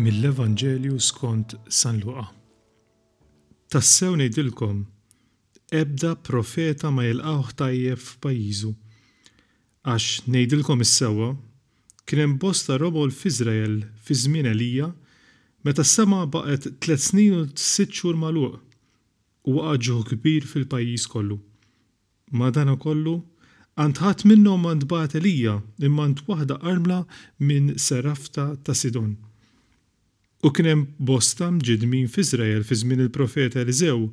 Mill-Evanġelju skont San Luqa. Tassew ngħidilkom, ebda profeta ma jilqgħuh tajjeb f'pajjiżu. Għax, ngħidilkom is-sewwa, kien hemm bosta rogħol f'Iżrael fi żmien Elija meta s-sema baqgħet tliet snin u sitt xhur magħluq, u waqa' ġuħ kbir fil-pajjiż kollu. Madankollu, għand ħadd minnhom ma ntbagħat Elija imma għand waħda armla minn Sarafta ta' Sidon. U kien hemm bosta mġiddmin f'Iżrael fi żmien il-profeta Eliżew,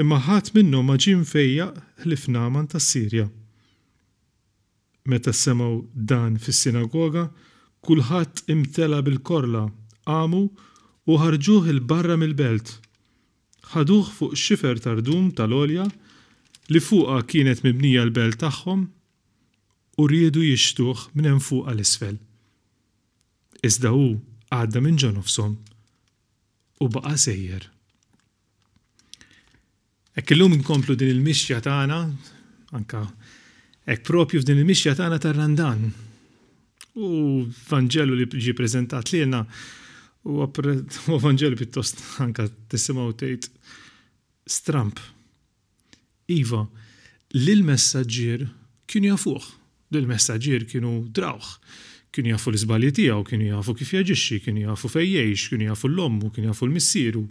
imma ħadd minnhom ma ġie mfejjaq ħlief Nagħman tas-Sirja. Meta semgħu dan fis-sinagoga, kulħadd imtela' bil-korla, qamu u ħarġuh 'il barra mill-belt. Ħaduh fuq xifer ta' rdum tal-għolja li fuqha kienet mibnija l-belt tagħhom u riedu jixhtuh minn hemm fuq għal isfel. Iżda hu għadda minn ġo nofshom u baqa' sejjer. Hekk illum inkomplu din il-mixja tagħna, anke hekk proprju f'din il-mixja tagħna tar-Randan. U l-Vanġelu li ġie preżentat lilna huwa Vanġelu pjuttost anke tisimgħu tgħid stramb. Iva, l-messaġġier kien jafuh Lill-messaġġier kienu drawh. Kienu jafu l-iżbalji tiegħu, kienu jafu kif jaġixxi, kienu jafu fejn jgħix, kienu jafu 'l ommu, kienu jafu 'l missieru,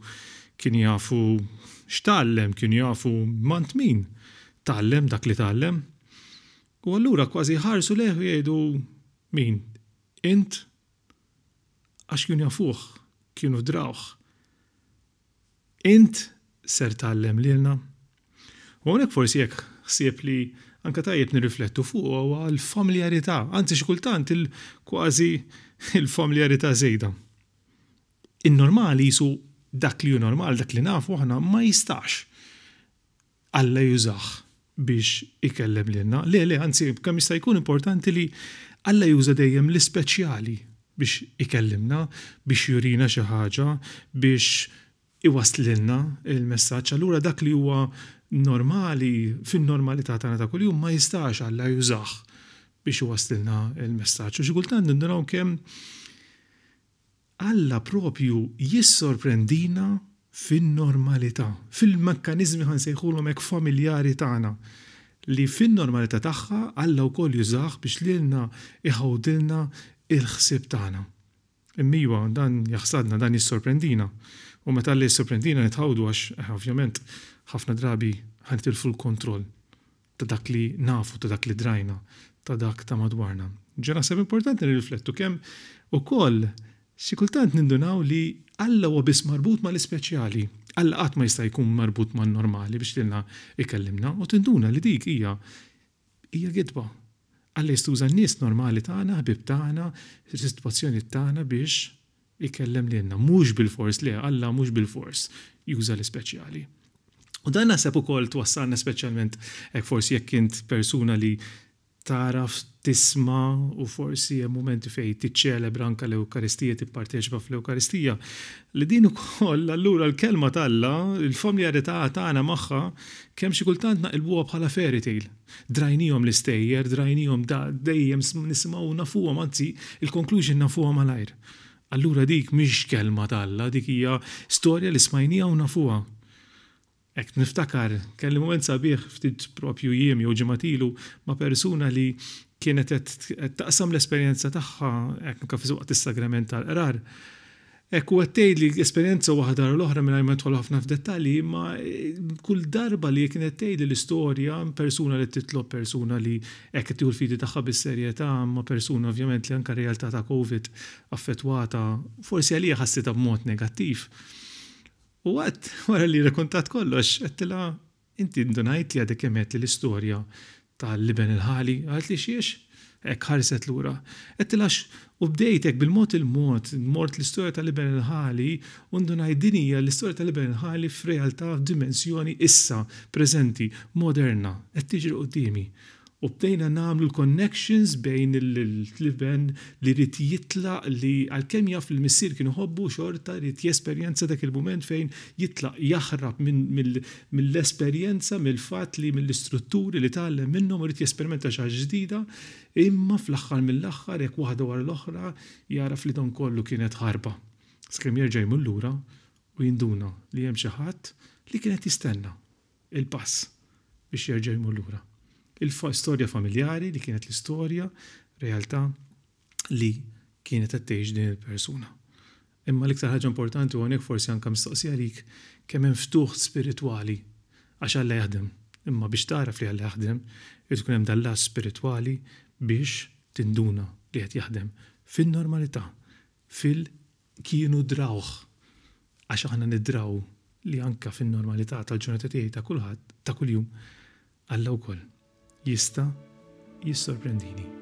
kienu jafu x'tgħallem, kienu jafu m'għand min tgħallem dak li tgħallem. U allura kważi jħarsu lejh u jgħidu, Min? Int? Għax kienu jafuh, kienu drawh. Int ser tgħallem lilna? U hawnhekk forsi jekk ħsieb li anke tajjeb nirriflettu fuqu huwa l-familjarità, anzi xi kultant kważi l-familjarità żejda. In-normali qisu dak li hu normal, dak li nafu aħna ma jistax Alla jużah biex ikellem lilna. Le, le, anzi, kemm jista' jkun importanti li Alla juża dejjem l-ispeċjali biex ikellimna, biex jurina xi ħaġa, biex iwasslilna l-messaġġ. Allura dak li huwa normali fin-normalità tagħna ta' kuljum ma jistax Alla jużah biex iwasslilna l-messaġġ. U xi kultant ninduraw kemm Alla proprju jissorprendina fin-normalità, fil-mekkaniżmi ħa nsejħulhom hekk familjari tagħna, li fin-normalità tagħha Alla wkoll jużah biex lilna jħawdilna l-ħsieb tagħna. Imma iva, dan jaħsadna, dan jissorprendina. U meta Alla jissorprendina nitħawdu għax, ovvjament, ħafna drabi ħa nitilfu l-kontroll. ta' dak li nafu, ta' dak li drajna, ta' dak ta' madwarna. Ġa naħseb importanti nirriflettu kemm ukoll xi kultant nindunaw li Alla huwa biss marbut mal-ispeċjali. Alla qatt ma jista' jkun marbut man-normali biex lilna jkellimna u tinduna li dik hija hija gidba. Alla jistuża n-nies normali tagħna, ħbieb tagħna, is-sitwazzjonijiet tagħna biex Ikellem lilna. Mhux bilfors, le, Alla mhux bilfors juża l-ispeċjali. U dan naħseb ukoll twassalna speċjalment hekk forsi jekk int persuna li tagħraf tisma' u forsi hemm mumenti fejn tiċċelebra anke l-Ewkaristija, tipparteċipa fl-Ewkaristija, li din ukoll allura l-Kelma t'Alla, il-familjarità tagħna magħha, kemm xi kultant naqilbuha bħala fairy tale. Drajnihom l-istejjer, drajnihom da, dejjem nisimgħu u nafuhom, anzi, il-conclusion nafuha malajr. Allura dik mhix kelma ta' Alla, dik hija storja li smajniha u nafuha. Hekk niftakar, kelli mument sabiħ ftit propju jiem jew ġimgħat ilu ma' persuna li kienet qed taqsam l-esperjenza tagħha hekk anke fis-waqt is-sagrament tal-qrar. Hekk u qed tgħid li esperjenza waħda wara l-oħra mingħajr ma nidħol ħafna f'dettalji, imma kull darba li hija kienet tgħidli l-istorja, persuna li titlob, persuna li hekk qed tieħu l-fidi tagħha bis-serjetà, imma persuna ovvjament li anke r-realtà ta' Covid affettwatha, forsi għalija ħassitha b'mod negattiv. U waqt, wara li rrakuntat kollox, għedtilha, Inti ndunajt li għadek kemm għedt li l-istorja ta' l-iben il-ħali għadli xiex? Hekk ħarset lura. Għedtilha għax u bdejt hekk bil-mod il-mod mort l-istorja ta' l-iben il-ħali u ndunajt din hija l-istorja ta' l-iben il-ħali f'realtà f'dimensjoni issa, preżenti, moderna, qed tiġri quddiemi. U bdejna nagħmlu l-connections bejn l-iben li jrid jitlaq li għalkemm jaf li l-missier kien iħobbu xorta jrid jesperjenza dak il-mument fejn jitlaq jaħrab mill-esperjenza mill-fatt li mill-istrutturi li tgħallem minnhom u jrid jesperimenta xi ħaġa ġdida imma fl-aħħar mill-aħħar hekk waħda wara l-oħra jagħraf li dan kollu kienet ħarba sakemm jerġa' jmur lura u jinduna li hemm xi ħadd li kien qed jistenna. il-pass biex jerġa' jmur lura. Il-storja familjari li kienet l-istorja, realtà li kienet qed tgħix din il-persuna. Imma l-iktar ħaġa importanti u hawnhekk forsi anke mistoqsija għalik, kemm hemm ftuħ spiritwali għax Alla jaħdem. Imma biex tagħraf li Alla jaħdem irid ikun hemm dal-lat spiritwali biex tinduna li qed jaħdem fin-normalità, fil Kienu drawh, għax aħna niddraw li anke fin-normalità tal-ġurnata tiegħi ta' kulħadd, ta' kuljum, Alla wkoll jista' jissorprendini.